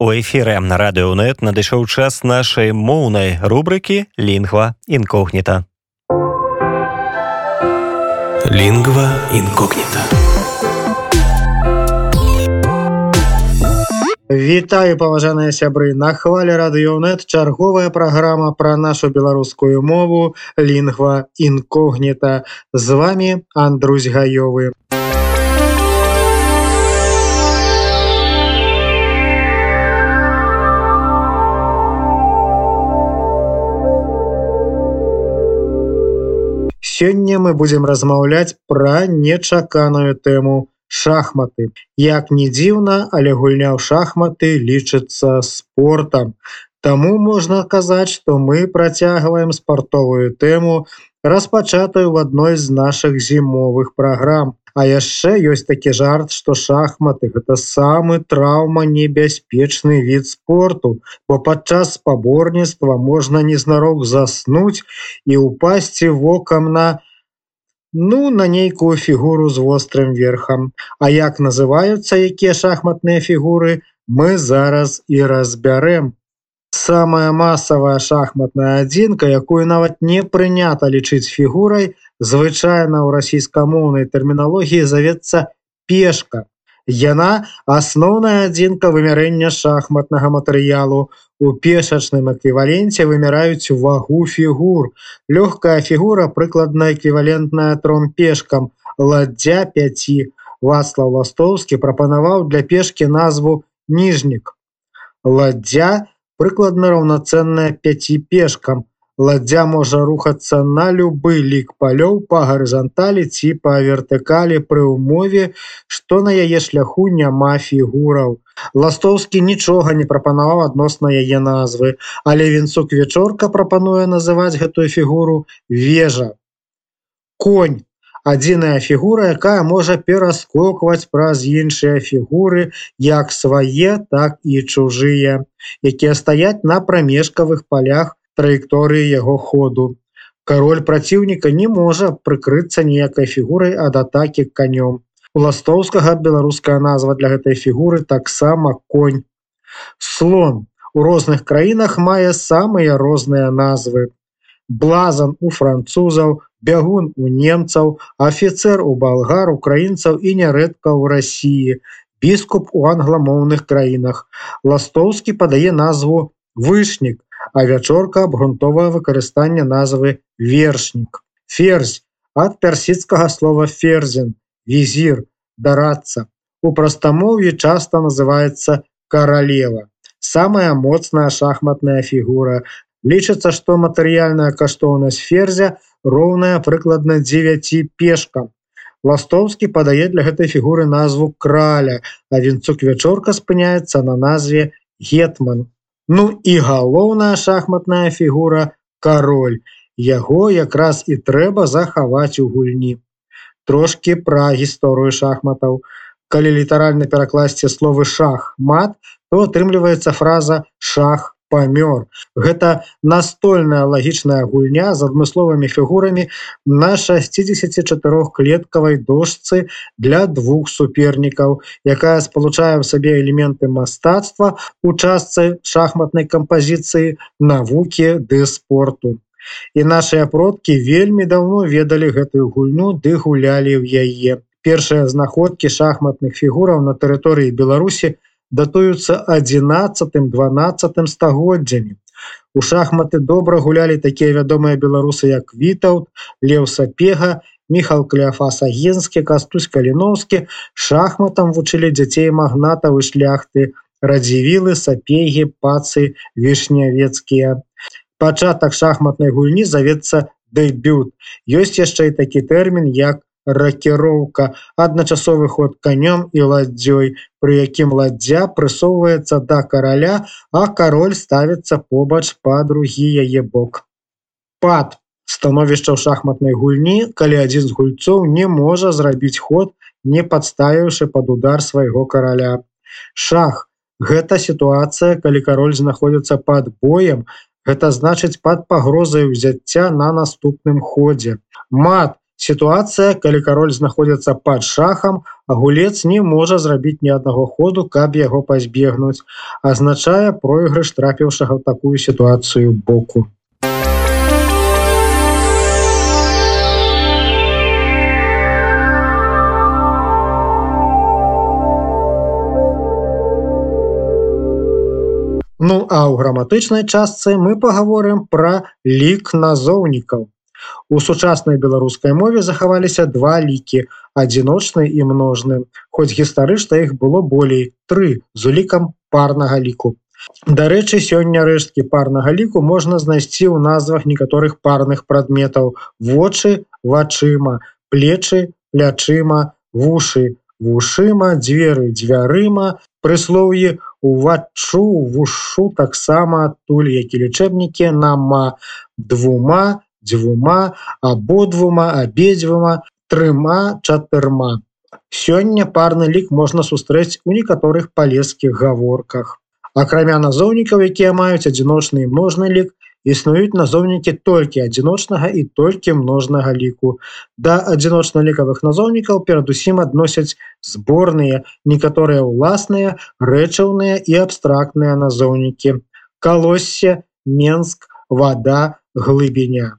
У эфіры на радыёнет надышоў час нашай моўнай рубрыкі лінгва інкогніта. Лінгва інкогніта. Вітаю паважаныя сябры на хвале радыёнет чарговая праграма пра нашу беларускую мову лінгва інкогніта з вами Андрусь гаёвы. Сёння мы будзем размаўляць пра нечаканую тэму шахматы. Як не дзіўна, але гульня ў шахматы лічыцца спортам. Таму можна казаць, што мы працягваем спартовую тэму, распачатую в адной з нашых зімовых праграм. А яшчэ ёсць такі жарт, што шахматы гэта самы траўма небяспечны від спорту, бо падчас спаборніцтва можна незнарок заснуць і ўпасці вокам на ну на нейкую фігуру з вострым верхам. А як называюцца якія шахматныя фігуры, мы зараз і разбярэм. Самая масавая шахматная адзінка, якую нават не прынята лічыць фігурай, звычайна ў расійскамоўнай тэрміналогіі завецца пешка. Яна асноўная адзінка вымярэння шахматнага матэрыялу. У пешачным эквіваленце вымяраюць вагу фігур. Лёгкая фігура прыкладна эквівалентная тром пешкам. ладдзя 5. Вацлав Ластоўскі прапанаваў для пешкі назву ніжнік. Ладдзя прыкладна раўнацэнная 5 пешкам. Ладдзя можа рухацца на любы лік палёў па гарызанталі ці па вертыкалі пры ўмове, што на яе шляху няма фігураў. Ластоўскі нічога не прапанаваў адносна яе назвы, але вінцук вечорка прапануе называць гэтую фігуру вежа. Конь адзіная фігура, якая можа пераскокваць праз іншыя фігуры, як свае, так і чужыя, якія стаяць на прамежкавых палях траекторыі яго ходу. Кароль праціўніка не можа прыкрыцца ніякай фігурай ад атакі канём. У ластоўскага беларуская назва для гэтай фігуры таксама конь. Слон у розных краінах мае самыя розныя назвы. Блазан у французаў, бягун у немцаў, афіцер у балгар, украінцаў і нярэдка ў рассіі, біскуп у англамоўных краінах. Ластоўскі падае назву вышнік, а вячорка абгрунтовае выкарыстанне назвы вершнік. Ферзь ад персідскага слова ферзен, візір, дарацца. У прастамоўі часта называецца каралева. Самая моцная шахматная фігура. Лічыцца, што матэрыяльная каштоўнасць ферзя роўная прыкладна 9 пешкам. Ластоўскі падае для гэтай фігуры назву краля, а вінцук вячорка спыняецца на назве гетман. Ну і галоўная шахматная фігура кароль. Яго якраз і трэба захаваць у гульні. Трошкі пра гісторыю шахматаў. Калі літаральна перакласці словы шах мат, то атрымліваецца фраза шах памёр. Гэта настольная лагічная гульня з адмысловымі фігурамі на 64 клеткавай дошцы для двух супернікаў, якая спалучае ў сабе элементы мастацтва у частцы шахматнай кампазіцыі навукі ды спорту. І нашыя продкі вельмі даўно ведалі гэтую гульню ды гулялі ў яе. Першыя знаходкі шахматных фігураў на тэрыторыі Беларусі, датуюцца 11-12 стагоддзямі. У шахматы добра гулялі такія вядомыя беларусы як Вітаў, Леў Сапега, Міхал Кляфасагенскі, Кастусь Каліноўскі, шахматам вучылі дзяцей магнатаў і шляхты, радзівілы, сапегі, пацы, вішнявецкія. Пачатак шахматнай гульні завецца дэбют. Ёсць яшчэ і такі тэрмін як ракіроўка, адначасовы ход канём і ладдзёй, пры якім ладдзя прысоўваецца да караля, а кароль ставіцца побач па другі яе бок. Пад становішча ў шахматнай гульні, калі адзін з гульцоў не можа зрабіць ход, не падставіўшы пад удар свайго караля. Шах гэта сітуацыя, калі кароль знаходзіцца пад боем, гэта значыць пад пагрозай узяцця на наступным ходзе. Мат сітуацыя калі кароль знаходзіцца под шахам гулец не можа зрабіць ні аднаго ходу каб яго пазбегнуць азначае пройгрыш трапіўшага ў такую сітуацыю боку Ну а ў граматычнай частцы мы паговорым пра лік назоўнікаў. У сучаснай беларускай мове захаваліся два лікі адзіночны і множны. Хоць гістарычна іх было болей тры з улікам парнага ліку. Дарэчы, сёння рэшткі парнага ліку можна знайсці ў назвах некаторых парных прадметаў: вочы, вачыма, плечы, плячыма, вушы, вушыма, дзверы, дзвярыма, прыслоўі уваччу вушу таксама адтуль які лічэбнікі нама двума дзвюма абодвума абедзвюма трыма чатырма сёння парны лік можна сустрэць у некаторых палескіх гаворках акрамя назоўнікаў якія маюць адзіночны можны лік існуюць назоўнікі толькі адзіночнага і толькі множнага ліку. Да адзіночна-лікавых назоўнікаў перадусім адносяць зборныя, некаторыя ўласныя, рэчаўныя і абстрактныя назоўнікі. Калоссе, Менск, вада, глыбіня.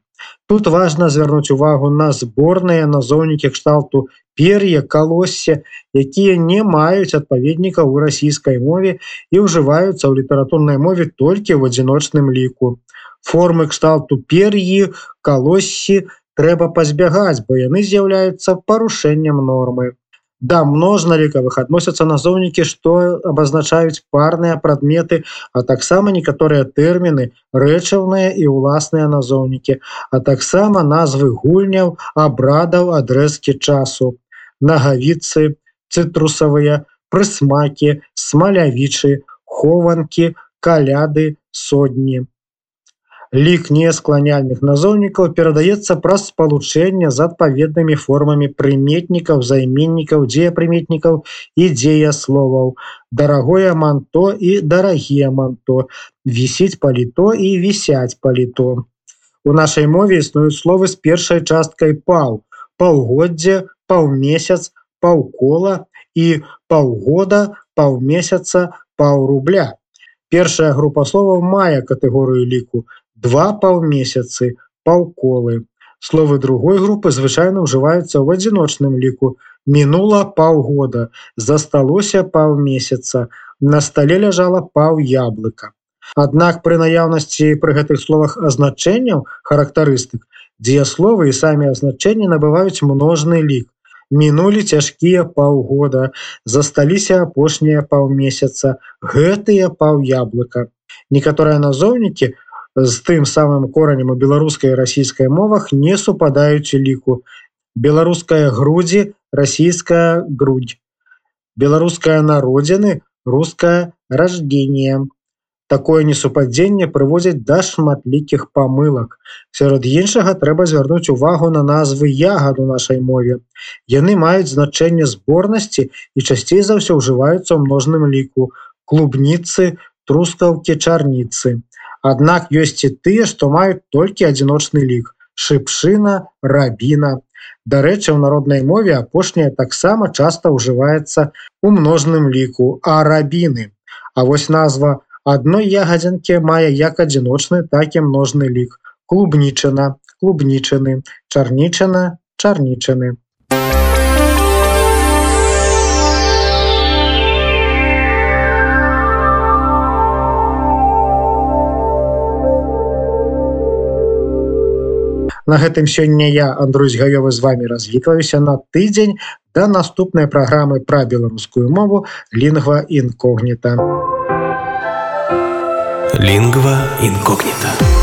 Тут важна звярнуць увагу на зборныя назоўнікі кшталту пер'е калоссе, якія не маюць адпаведніка ў расійскай мове і ўжываюцца ў літаратурнай мове толькі ў адзіночным ліку. Формы кшталту пер'і калоссі трэба пазбягаць бо яны з'яўляюцца парушэннем нормы да множналікавых адносяцца назоўнікі што абазначаюць парныя прадметы а таксама некаторыя тэрміны рэчаўныя і ўласныя назоўнікі а таксама назвы гульняў абрадаў адрэзкі часу нагавіцы цытрусавыя прысмакі смалявічы хованкі каляды сотні лік нескланяльных назоўнікаў перадаецца праз спалучэнне з адпаведнымі формамі прыметнікаў займеннікаў дзеяпрыметнікаў і дзеясловаў. Дарагое манто і дарагія манто. Вісіць паліто і вісяць паліто. У нашай мове існуюць словы з першай часткай паў паўгоддзе паўмесяц паўкола і паўгода паўмесяца паў рубля Першая група словаў мае катэгорыю ліку два паўмесяцы паўколы. Словы другой групы звычайна ўжываюцца ў адзіночным ліку. Мінула паўгода засталося паўмесяца. На стале ляжала паў яблыка Аднак пры наяўнасці пры гэтых словах азначэнняў характарыстык дзеясловы і самі азначэнні набываюць множны лік. Мінулі цяжкія паўгода засталіся апошнія паўмесяца. Гэтыя паў яблыка некаторыя назоўнікі у з тым самым коранем у беларускай расійскай мовах не супадаюць ліку. Беларуская грудзі расійская грудь беларуская народзіны рускае рождение. Такое несупадзенне прыводзіць да шматлікіх памылак. Сярод іншага трэба звярнуць увагу на назвы ягад у нашай мове. Яны маюць значэнне зборнасці і часцей за ўсё ўжываюцца ў множным ліку клубніцы трускаўкі чарніцы Аднак ёсць і тыя, што маюць толькі адзіночны лік шыпшына рабіна. Дарэчы, у народнай мове апошняя таксама часта ўжываецца у множным ліку арабіны. А вось назва адной ягадзінкі мае як адзіночны, так і множны лік клубнічына, клубнічыны, чарнічына, чарнічыны. На гэтым сёння я Андрусь гаёвы з вами развітваюся на тыдзень да наступнай праграмы пра беларускую мову лінгва інкогніта. Лінгва інкогніта.